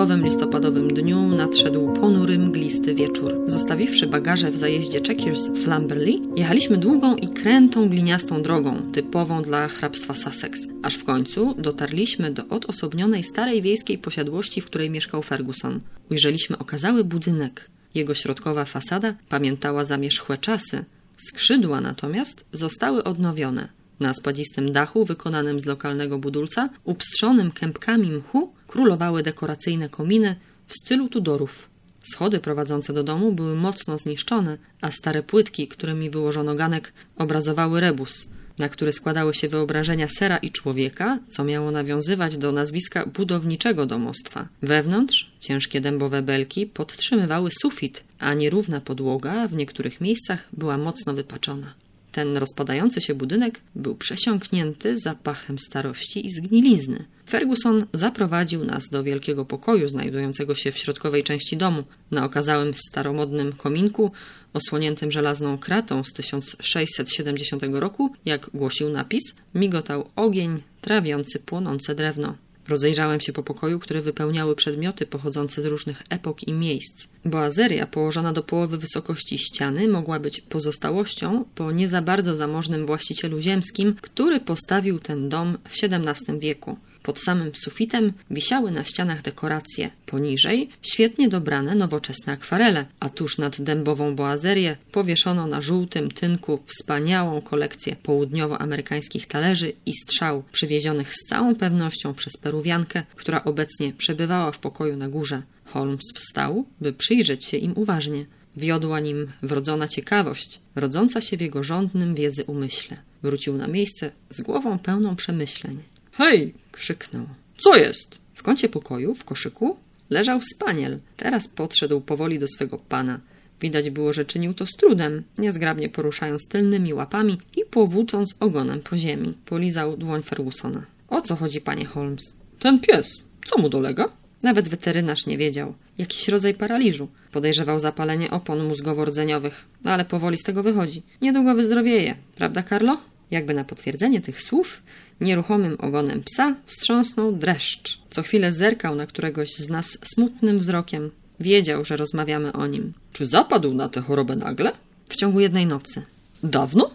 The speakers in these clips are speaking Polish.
typowym listopadowym dniu nadszedł ponury, mglisty wieczór. Zostawiwszy bagaże w zajeździe Checkers w Lamberley, jechaliśmy długą i krętą gliniastą drogą, typową dla hrabstwa Sussex, aż w końcu dotarliśmy do odosobnionej starej wiejskiej posiadłości, w której mieszkał Ferguson. Ujrzeliśmy okazały budynek. Jego środkowa fasada pamiętała zamierzchłe czasy, skrzydła natomiast zostały odnowione. Na spadzistym dachu, wykonanym z lokalnego budulca, upstrzonym kępkami mchu, królowały dekoracyjne kominy w stylu Tudorów. Schody prowadzące do domu były mocno zniszczone, a stare płytki, którymi wyłożono ganek, obrazowały rebus, na który składały się wyobrażenia sera i człowieka, co miało nawiązywać do nazwiska budowniczego domostwa. Wewnątrz ciężkie dębowe belki podtrzymywały sufit, a nierówna podłoga w niektórych miejscach była mocno wypaczona. Ten rozpadający się budynek był przesiąknięty zapachem starości i zgnilizny. Ferguson zaprowadził nas do wielkiego pokoju znajdującego się w środkowej części domu. Na okazałym staromodnym kominku, osłoniętym żelazną kratą z 1670 roku, jak głosił napis, migotał ogień trawiący płonące drewno. Rozejrzałem się po pokoju, który wypełniały przedmioty pochodzące z różnych epok i miejsc. Boazeria położona do połowy wysokości ściany mogła być pozostałością po nie za bardzo zamożnym właścicielu ziemskim, który postawił ten dom w XVII wieku. Pod samym sufitem wisiały na ścianach dekoracje. Poniżej świetnie dobrane nowoczesne akwarele, a tuż nad dębową boazerię powieszono na żółtym tynku wspaniałą kolekcję południowoamerykańskich talerzy i strzał, przywiezionych z całą pewnością przez Peruwiankę, która obecnie przebywała w pokoju na górze. Holmes wstał, by przyjrzeć się im uważnie. Wiodła nim wrodzona ciekawość, rodząca się w jego żądnym wiedzy umyśle. Wrócił na miejsce z głową pełną przemyśleń. Hej! krzyknął. Co jest? W kącie pokoju, w koszyku, leżał spaniel. Teraz podszedł powoli do swego pana. Widać było, że czynił to z trudem, niezgrabnie poruszając tylnymi łapami i powłócząc ogonem po ziemi. Polizał dłoń Fergusona. O co chodzi, panie Holmes? Ten pies. Co mu dolega? Nawet weterynarz nie wiedział. Jakiś rodzaj paraliżu. Podejrzewał zapalenie opon mózgowo-rdzeniowych, ale powoli z tego wychodzi. Niedługo wyzdrowieje, prawda, Carlo? Jakby na potwierdzenie tych słów, nieruchomym ogonem psa wstrząsnął dreszcz. Co chwilę zerkał na któregoś z nas smutnym wzrokiem. Wiedział, że rozmawiamy o nim. Czy zapadł na tę chorobę nagle? W ciągu jednej nocy. Dawno?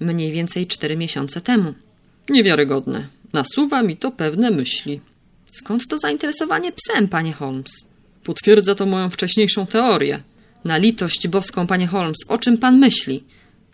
Mniej więcej cztery miesiące temu. Niewiarygodne. Nasuwa mi to pewne myśli. Skąd to zainteresowanie psem, panie Holmes? Potwierdza to moją wcześniejszą teorię. Na litość boską, panie Holmes, o czym pan myśli?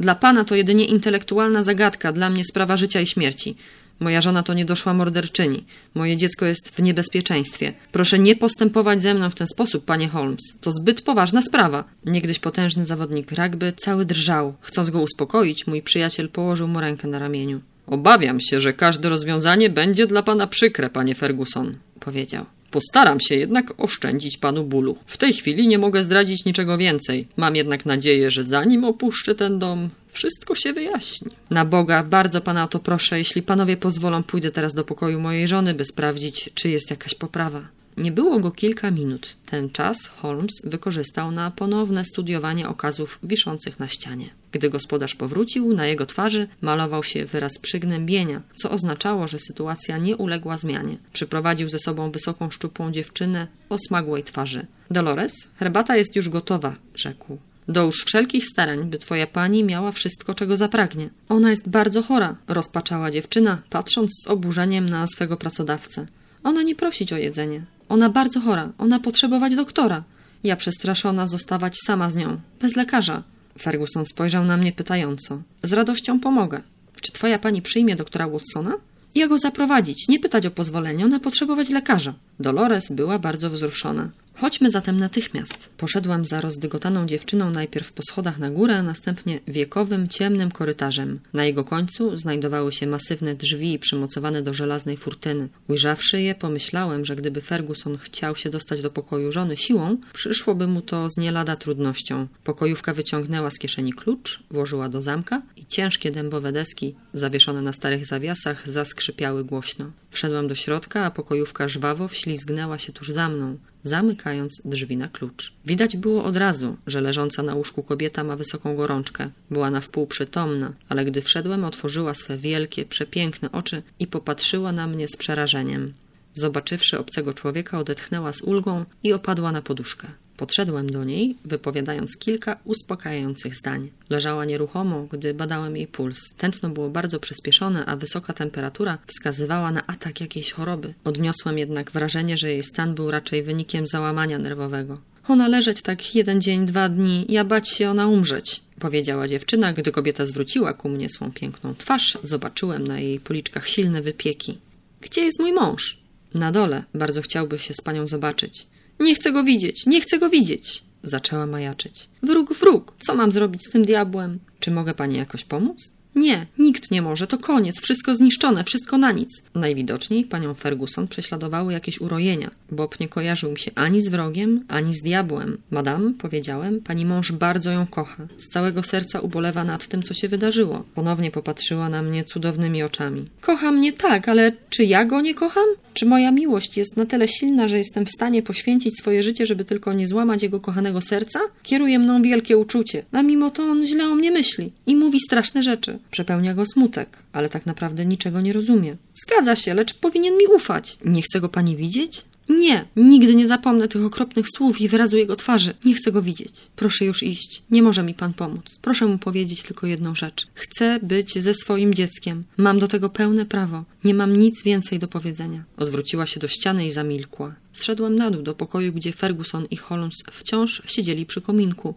Dla pana to jedynie intelektualna zagadka, dla mnie sprawa życia i śmierci. Moja żona to niedoszła morderczyni. Moje dziecko jest w niebezpieczeństwie. Proszę nie postępować ze mną w ten sposób, panie Holmes. To zbyt poważna sprawa. Niegdyś potężny zawodnik rugby cały drżał. Chcąc go uspokoić, mój przyjaciel położył mu rękę na ramieniu. Obawiam się, że każde rozwiązanie będzie dla pana przykre, panie Ferguson, powiedział. Postaram się jednak oszczędzić panu bólu. W tej chwili nie mogę zdradzić niczego więcej. Mam jednak nadzieję, że zanim opuszczę ten dom, wszystko się wyjaśni. Na Boga, bardzo pana o to proszę, jeśli panowie pozwolą, pójdę teraz do pokoju mojej żony, by sprawdzić, czy jest jakaś poprawa. Nie było go kilka minut. Ten czas Holmes wykorzystał na ponowne studiowanie okazów wiszących na ścianie. Gdy gospodarz powrócił, na jego twarzy malował się wyraz przygnębienia, co oznaczało, że sytuacja nie uległa zmianie. Przyprowadził ze sobą wysoką, szczupłą dziewczynę o smagłej twarzy. Dolores, herbata jest już gotowa, rzekł. Dołóż wszelkich starań, by twoja pani miała wszystko, czego zapragnie. Ona jest bardzo chora, rozpaczała dziewczyna, patrząc z oburzeniem na swego pracodawcę. Ona nie prosić o jedzenie. Ona bardzo chora, ona potrzebować doktora. Ja przestraszona zostawać sama z nią, bez lekarza. Ferguson spojrzał na mnie pytająco. Z radością pomogę. Czy twoja pani przyjmie doktora Watsona? Ja go zaprowadzić, nie pytać o pozwolenie, ona potrzebować lekarza. Dolores była bardzo wzruszona. Chodźmy zatem natychmiast. Poszedłem za rozdygotaną dziewczyną najpierw po schodach na górę, a następnie wiekowym, ciemnym korytarzem. Na jego końcu znajdowały się masywne drzwi przymocowane do żelaznej furtyny. Ujrzawszy je, pomyślałem, że gdyby Ferguson chciał się dostać do pokoju żony siłą, przyszłoby mu to z nie lada trudnością. Pokojówka wyciągnęła z kieszeni klucz, włożyła do zamka i ciężkie dębowe deski, zawieszone na starych zawiasach, zaskrzypiały głośno. Wszedłem do środka, a pokojówka żwawo wślizgnęła się tuż za mną zamykając drzwi na klucz. Widać było od razu, że leżąca na łóżku kobieta ma wysoką gorączkę. Była na wpół przytomna, ale gdy wszedłem, otworzyła swe wielkie, przepiękne oczy i popatrzyła na mnie z przerażeniem. Zobaczywszy obcego człowieka, odetchnęła z ulgą i opadła na poduszkę. Podszedłem do niej, wypowiadając kilka uspokajających zdań. Leżała nieruchomo, gdy badałem jej puls. Tętno było bardzo przyspieszone, a wysoka temperatura wskazywała na atak jakiejś choroby. Odniosłem jednak wrażenie, że jej stan był raczej wynikiem załamania nerwowego. Ona leżeć tak jeden dzień, dwa dni, ja bać się ona umrzeć, powiedziała dziewczyna, gdy kobieta zwróciła ku mnie swą piękną twarz. Zobaczyłem na jej policzkach silne wypieki. Gdzie jest mój mąż? Na dole. Bardzo chciałby się z panią zobaczyć. Nie chcę go widzieć, nie chcę go widzieć! Zaczęła majaczyć. Wróg, wróg, co mam zrobić z tym diabłem? Czy mogę pani jakoś pomóc? Nie, nikt nie może, to koniec, wszystko zniszczone, wszystko na nic. Najwidoczniej panią Ferguson prześladowały jakieś urojenia. Bob nie kojarzył mi się ani z wrogiem, ani z diabłem. Madam, powiedziałem, pani mąż bardzo ją kocha. Z całego serca ubolewa nad tym, co się wydarzyło. Ponownie popatrzyła na mnie cudownymi oczami. Kocha mnie tak, ale czy ja go nie kocham? Czy moja miłość jest na tyle silna, że jestem w stanie poświęcić swoje życie, żeby tylko nie złamać jego kochanego serca? Kieruje mną wielkie uczucie, a mimo to on źle o mnie myśli i mówi straszne rzeczy. Przepełnia go smutek, ale tak naprawdę niczego nie rozumie. Zgadza się, lecz powinien mi ufać. Nie chce go pani widzieć? Nie, nigdy nie zapomnę tych okropnych słów i wyrazu jego twarzy. Nie chcę go widzieć. Proszę już iść. Nie może mi pan pomóc. Proszę mu powiedzieć tylko jedną rzecz. Chcę być ze swoim dzieckiem. Mam do tego pełne prawo. Nie mam nic więcej do powiedzenia. Odwróciła się do ściany i zamilkła. Zszedłem na dół do pokoju, gdzie Ferguson i Holmes wciąż siedzieli przy kominku.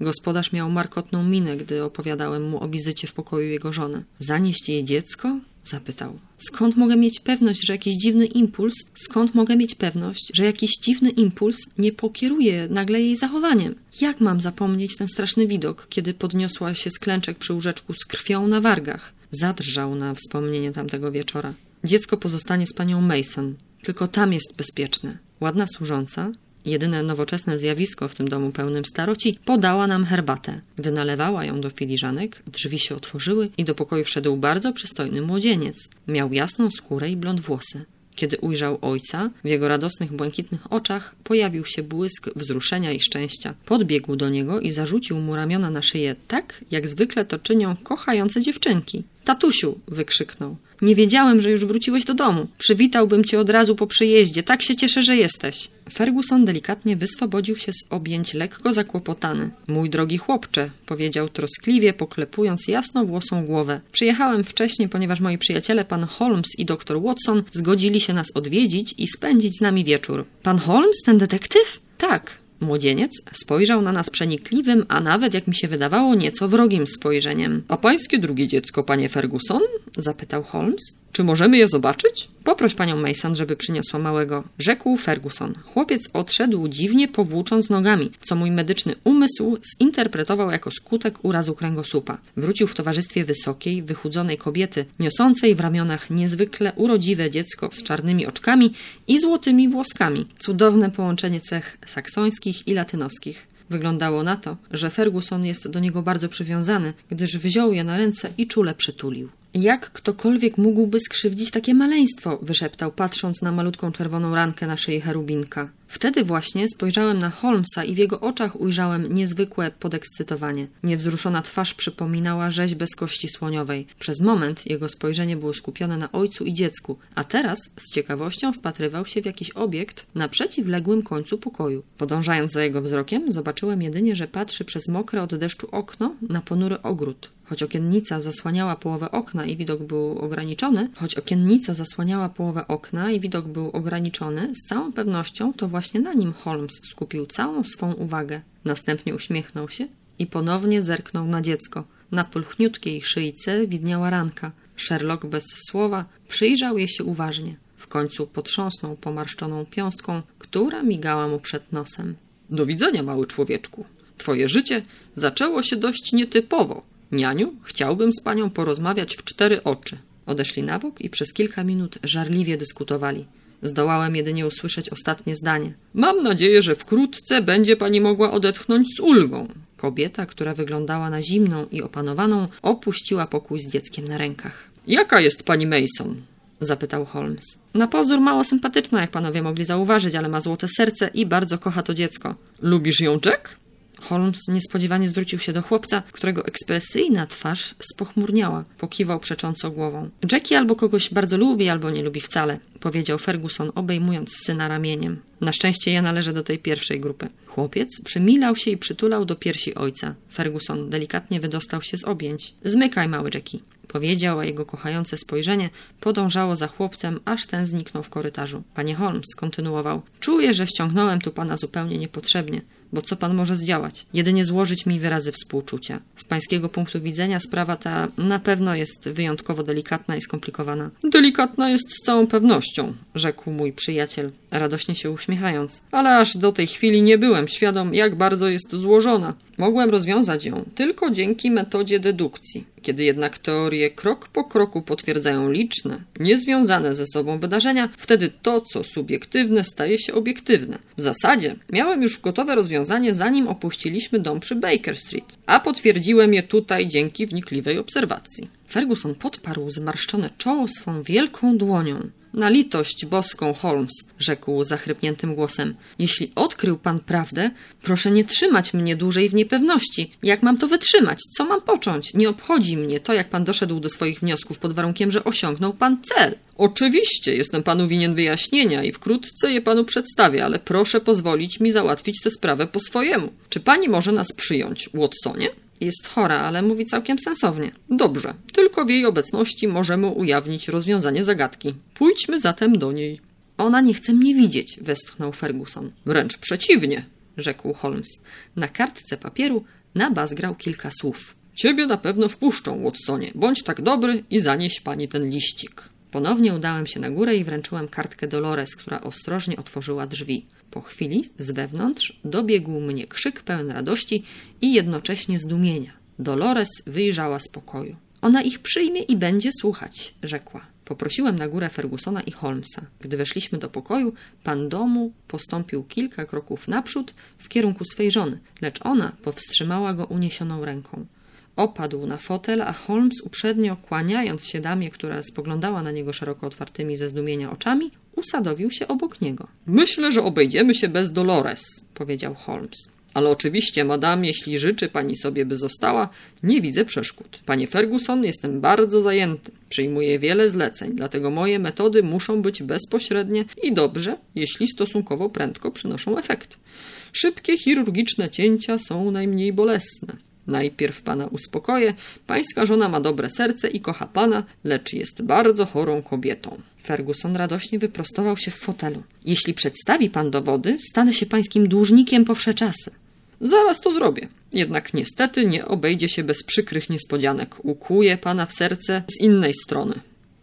Gospodarz miał markotną minę, gdy opowiadałem mu o wizycie w pokoju jego żony. Zanieść jej dziecko? Zapytał. Skąd mogę mieć pewność, że jakiś dziwny impuls, skąd mogę mieć pewność, że jakiś dziwny impuls nie pokieruje nagle jej zachowaniem? Jak mam zapomnieć ten straszny widok, kiedy podniosła się z klęczek przy łóżeczku z krwią na wargach? Zadrżał na wspomnienie tamtego wieczora. Dziecko pozostanie z panią Mason. Tylko tam jest bezpieczne. Ładna służąca, jedyne nowoczesne zjawisko w tym domu pełnym staroci, podała nam herbatę. Gdy nalewała ją do filiżanek, drzwi się otworzyły i do pokoju wszedł bardzo przystojny młodzieniec. Miał jasną skórę i blond włosy. Kiedy ujrzał ojca, w jego radosnych, błękitnych oczach pojawił się błysk wzruszenia i szczęścia. Podbiegł do niego i zarzucił mu ramiona na szyję tak, jak zwykle to czynią kochające dziewczynki. Tatusiu! wykrzyknął. Nie wiedziałem, że już wróciłeś do domu. Przywitałbym cię od razu po przyjeździe. Tak się cieszę, że jesteś. Ferguson delikatnie wyswobodził się z objęć lekko zakłopotany. Mój drogi chłopcze, powiedział troskliwie, poklepując jasnowłosą głowę. Przyjechałem wcześniej, ponieważ moi przyjaciele, pan Holmes i dr Watson, zgodzili się nas odwiedzić i spędzić z nami wieczór. Pan Holmes, ten detektyw? Tak, Młodzieniec spojrzał na nas przenikliwym, a nawet, jak mi się wydawało, nieco wrogim spojrzeniem. A pańskie drugie dziecko, panie Ferguson? zapytał Holmes. Czy możemy je zobaczyć? Poproś panią Mason, żeby przyniosła małego, rzekł Ferguson. Chłopiec odszedł dziwnie powłócząc nogami, co mój medyczny umysł zinterpretował jako skutek urazu kręgosłupa. Wrócił w towarzystwie wysokiej, wychudzonej kobiety, niosącej w ramionach niezwykle urodziwe dziecko z czarnymi oczkami i złotymi włoskami. Cudowne połączenie cech saksońskich i latynoskich. Wyglądało na to, że Ferguson jest do niego bardzo przywiązany, gdyż wziął je na ręce i czule przytulił. Jak ktokolwiek mógłby skrzywdzić takie maleństwo? wyszeptał, patrząc na malutką czerwoną rankę na szyi cherubinka. Wtedy właśnie spojrzałem na Holmesa i w jego oczach ujrzałem niezwykłe podekscytowanie. Niewzruszona twarz przypominała rzeźbę z kości słoniowej. Przez moment jego spojrzenie było skupione na ojcu i dziecku, a teraz z ciekawością wpatrywał się w jakiś obiekt na przeciwległym końcu pokoju. Podążając za jego wzrokiem, zobaczyłem jedynie, że patrzy przez mokre od deszczu okno na ponury ogród. Choć okiennica zasłaniała połowę okna i widok był ograniczony, choć okiennica zasłaniała połowę okna i widok był ograniczony, z całą pewnością to właśnie na nim Holmes skupił całą swą uwagę. Następnie uśmiechnął się i ponownie zerknął na dziecko. Na pulchniutkiej szyjce widniała ranka. Sherlock bez słowa przyjrzał jej się uważnie. W końcu potrząsnął pomarszczoną piąstką, która migała mu przed nosem. Do widzenia, mały człowieczku. Twoje życie zaczęło się dość nietypowo. Nianiu, chciałbym z panią porozmawiać w cztery oczy. Odeszli na bok i przez kilka minut żarliwie dyskutowali. Zdołałem jedynie usłyszeć ostatnie zdanie. Mam nadzieję, że wkrótce będzie pani mogła odetchnąć z ulgą. Kobieta, która wyglądała na zimną i opanowaną, opuściła pokój z dzieckiem na rękach. Jaka jest pani Mason? zapytał Holmes. Na pozór mało sympatyczna, jak panowie mogli zauważyć, ale ma złote serce i bardzo kocha to dziecko. Lubisz ją, Jack? Holmes niespodziewanie zwrócił się do chłopca, którego ekspresyjna twarz spochmurniała. Pokiwał przecząco głową. Jackie albo kogoś bardzo lubi, albo nie lubi wcale. powiedział Ferguson, obejmując syna ramieniem. Na szczęście ja należę do tej pierwszej grupy. Chłopiec przymilał się i przytulał do piersi ojca. Ferguson delikatnie wydostał się z objęć. Zmykaj, mały Jackie. Powiedział, a jego kochające spojrzenie podążało za chłopcem, aż ten zniknął w korytarzu. Panie Holmes kontynuował. Czuję, że ściągnąłem tu pana zupełnie niepotrzebnie. Bo co pan może zdziałać? Jedynie złożyć mi wyrazy współczucia. Z pańskiego punktu widzenia sprawa ta na pewno jest wyjątkowo delikatna i skomplikowana. Delikatna jest z całą pewnością, rzekł mój przyjaciel, radośnie się uśmiechając. Ale aż do tej chwili nie byłem świadom, jak bardzo jest złożona. Mogłem rozwiązać ją tylko dzięki metodzie dedukcji. Kiedy jednak teorie krok po kroku potwierdzają liczne, niezwiązane ze sobą wydarzenia, wtedy to, co subiektywne, staje się obiektywne. W zasadzie miałem już gotowe rozwiązanie, zanim opuściliśmy dom przy Baker Street, a potwierdziłem je tutaj dzięki wnikliwej obserwacji. Ferguson podparł zmarszczone czoło swą wielką dłonią. Na litość boską, Holmes, rzekł zachrypniętym głosem. Jeśli odkrył pan prawdę, proszę nie trzymać mnie dłużej w niepewności. Jak mam to wytrzymać? Co mam począć? Nie obchodzi mnie to, jak pan doszedł do swoich wniosków pod warunkiem, że osiągnął pan cel. Oczywiście, jestem panu winien wyjaśnienia i wkrótce je panu przedstawię, ale proszę pozwolić mi załatwić tę sprawę po swojemu. Czy pani może nas przyjąć, Watsonie? Jest chora, ale mówi całkiem sensownie. Dobrze, tylko w jej obecności możemy ujawnić rozwiązanie zagadki. Pójdźmy zatem do niej. Ona nie chce mnie widzieć, westchnął Ferguson. Wręcz przeciwnie, rzekł Holmes. Na kartce papieru nabazgrał kilka słów. Ciebie na pewno wpuszczą, Watsonie. Bądź tak dobry i zanieś pani ten liścik. Ponownie udałem się na górę i wręczyłem kartkę Dolores, która ostrożnie otworzyła drzwi. Po chwili z wewnątrz dobiegł mnie krzyk pełen radości i jednocześnie zdumienia. Dolores wyjrzała z pokoju. Ona ich przyjmie i będzie słuchać, rzekła. Poprosiłem na górę Fergusona i Holmesa. Gdy weszliśmy do pokoju, pan domu postąpił kilka kroków naprzód w kierunku swej żony, lecz ona powstrzymała go uniesioną ręką. Opadł na fotel, a Holmes uprzednio kłaniając się damie, która spoglądała na niego szeroko otwartymi ze zdumienia oczami, usadowił się obok niego. Myślę, że obejdziemy się bez Dolores, powiedział Holmes. Ale oczywiście, madam, jeśli życzy pani sobie, by została, nie widzę przeszkód. Panie Ferguson, jestem bardzo zajęty. Przyjmuję wiele zleceń, dlatego moje metody muszą być bezpośrednie i dobrze, jeśli stosunkowo prędko przynoszą efekt. Szybkie chirurgiczne cięcia są najmniej bolesne. Najpierw pana uspokoję. Pańska żona ma dobre serce i kocha pana, lecz jest bardzo chorą kobietą. Ferguson radośnie wyprostował się w fotelu. Jeśli przedstawi pan dowody, stanę się pańskim dłużnikiem po czasy. Zaraz to zrobię. Jednak niestety nie obejdzie się bez przykrych niespodzianek. Ukłuję pana w serce z innej strony.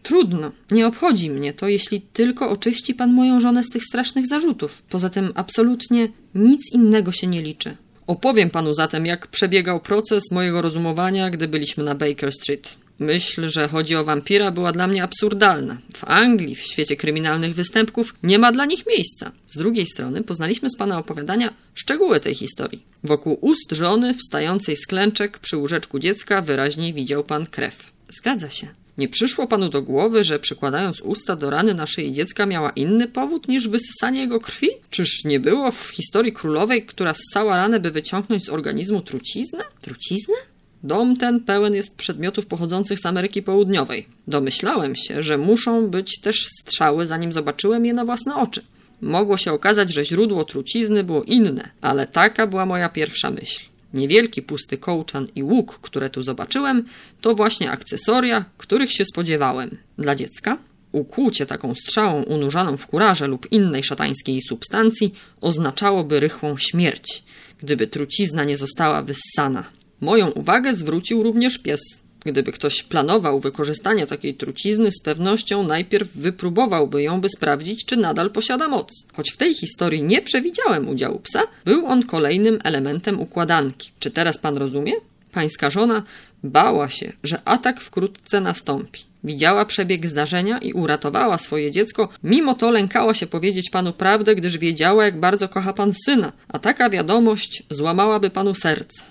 Trudno, nie obchodzi mnie to, jeśli tylko oczyści pan moją żonę z tych strasznych zarzutów. Poza tym absolutnie nic innego się nie liczy. Opowiem panu zatem, jak przebiegał proces mojego rozumowania, gdy byliśmy na Baker Street. Myśl, że chodzi o wampira, była dla mnie absurdalna. W Anglii, w świecie kryminalnych występków, nie ma dla nich miejsca. Z drugiej strony poznaliśmy z pana opowiadania szczegóły tej historii. Wokół ust żony, wstającej z klęczek przy łóżeczku dziecka, wyraźnie widział pan krew. Zgadza się. Nie przyszło panu do głowy, że przykładając usta do rany na szyi dziecka miała inny powód niż wysysanie jego krwi? Czyż nie było w historii królowej, która ssała ranę, by wyciągnąć z organizmu truciznę? Truciznę? Dom ten pełen jest przedmiotów pochodzących z Ameryki Południowej. Domyślałem się, że muszą być też strzały, zanim zobaczyłem je na własne oczy. Mogło się okazać, że źródło trucizny było inne, ale taka była moja pierwsza myśl. Niewielki pusty kołczan i łuk, które tu zobaczyłem, to właśnie akcesoria, których się spodziewałem. Dla dziecka ukłucie taką strzałą unurzaną w kurarze lub innej szatańskiej substancji oznaczałoby rychłą śmierć, gdyby trucizna nie została wyssana. Moją uwagę zwrócił również pies. Gdyby ktoś planował wykorzystanie takiej trucizny, z pewnością najpierw wypróbowałby ją, by sprawdzić, czy nadal posiada moc. Choć w tej historii nie przewidziałem udziału psa, był on kolejnym elementem układanki. Czy teraz pan rozumie? Pańska żona bała się, że atak wkrótce nastąpi. Widziała przebieg zdarzenia i uratowała swoje dziecko, mimo to lękała się powiedzieć panu prawdę, gdyż wiedziała, jak bardzo kocha pan syna, a taka wiadomość złamałaby panu serce.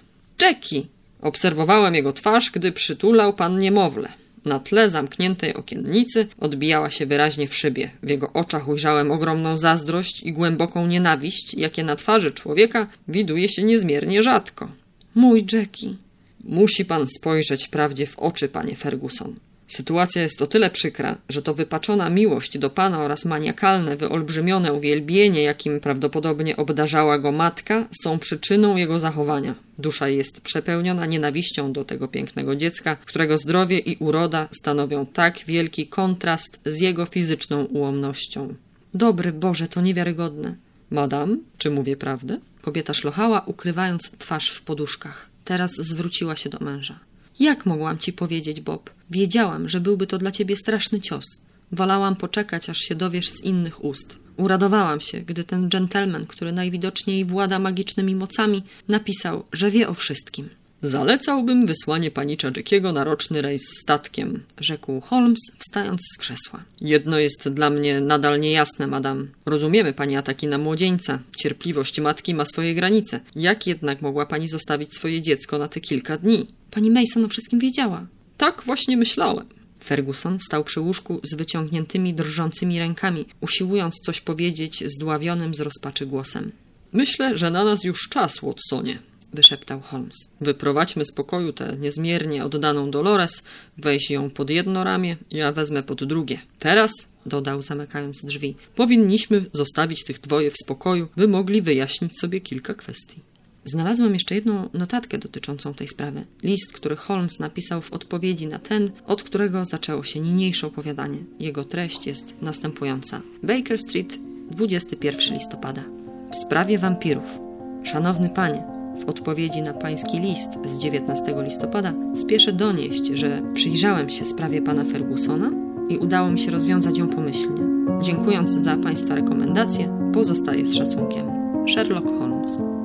Jackie! Obserwowałem jego twarz, gdy przytulał pan niemowlę. Na tle zamkniętej okiennicy odbijała się wyraźnie w szybie. W jego oczach ujrzałem ogromną zazdrość i głęboką nienawiść, jakie na twarzy człowieka widuje się niezmiernie rzadko. Mój Jackie. Musi pan spojrzeć prawdzie w oczy, panie Ferguson. Sytuacja jest o tyle przykra, że to wypaczona miłość do pana oraz maniakalne, wyolbrzymione uwielbienie, jakim prawdopodobnie obdarzała go matka, są przyczyną jego zachowania. Dusza jest przepełniona nienawiścią do tego pięknego dziecka, którego zdrowie i uroda stanowią tak wielki kontrast z jego fizyczną ułomnością. Dobry Boże, to niewiarygodne. Madam, czy mówię prawdę? Kobieta szlochała, ukrywając twarz w poduszkach. Teraz zwróciła się do męża. Jak mogłam ci powiedzieć, Bob? Wiedziałam, że byłby to dla ciebie straszny cios. Wolałam poczekać, aż się dowiesz z innych ust. Uradowałam się, gdy ten dżentelmen, który najwidoczniej włada magicznymi mocami, napisał, że wie o wszystkim. Zalecałbym wysłanie panicza Jackiego na roczny rejs statkiem, rzekł Holmes, wstając z krzesła. Jedno jest dla mnie nadal niejasne, madam. Rozumiemy pani ataki na młodzieńca. Cierpliwość matki ma swoje granice. Jak jednak mogła pani zostawić swoje dziecko na te kilka dni? Pani Mason o wszystkim wiedziała. Tak właśnie myślałem. Ferguson stał przy łóżku z wyciągniętymi, drżącymi rękami, usiłując coś powiedzieć zdławionym z rozpaczy głosem. Myślę, że na nas już czas, Watsonie, wyszeptał Holmes. Wyprowadźmy z pokoju tę niezmiernie oddaną Dolores, weź ją pod jedno ramię, ja wezmę pod drugie. Teraz, dodał zamykając drzwi, powinniśmy zostawić tych dwoje w spokoju, by mogli wyjaśnić sobie kilka kwestii. Znalazłem jeszcze jedną notatkę dotyczącą tej sprawy. List, który Holmes napisał w odpowiedzi na ten, od którego zaczęło się niniejsze opowiadanie. Jego treść jest następująca. Baker Street, 21 listopada. W sprawie wampirów. Szanowny panie, w odpowiedzi na pański list z 19 listopada spieszę donieść, że przyjrzałem się sprawie pana Fergusona i udało mi się rozwiązać ją pomyślnie. Dziękując za państwa rekomendacje, pozostaję z szacunkiem. Sherlock Holmes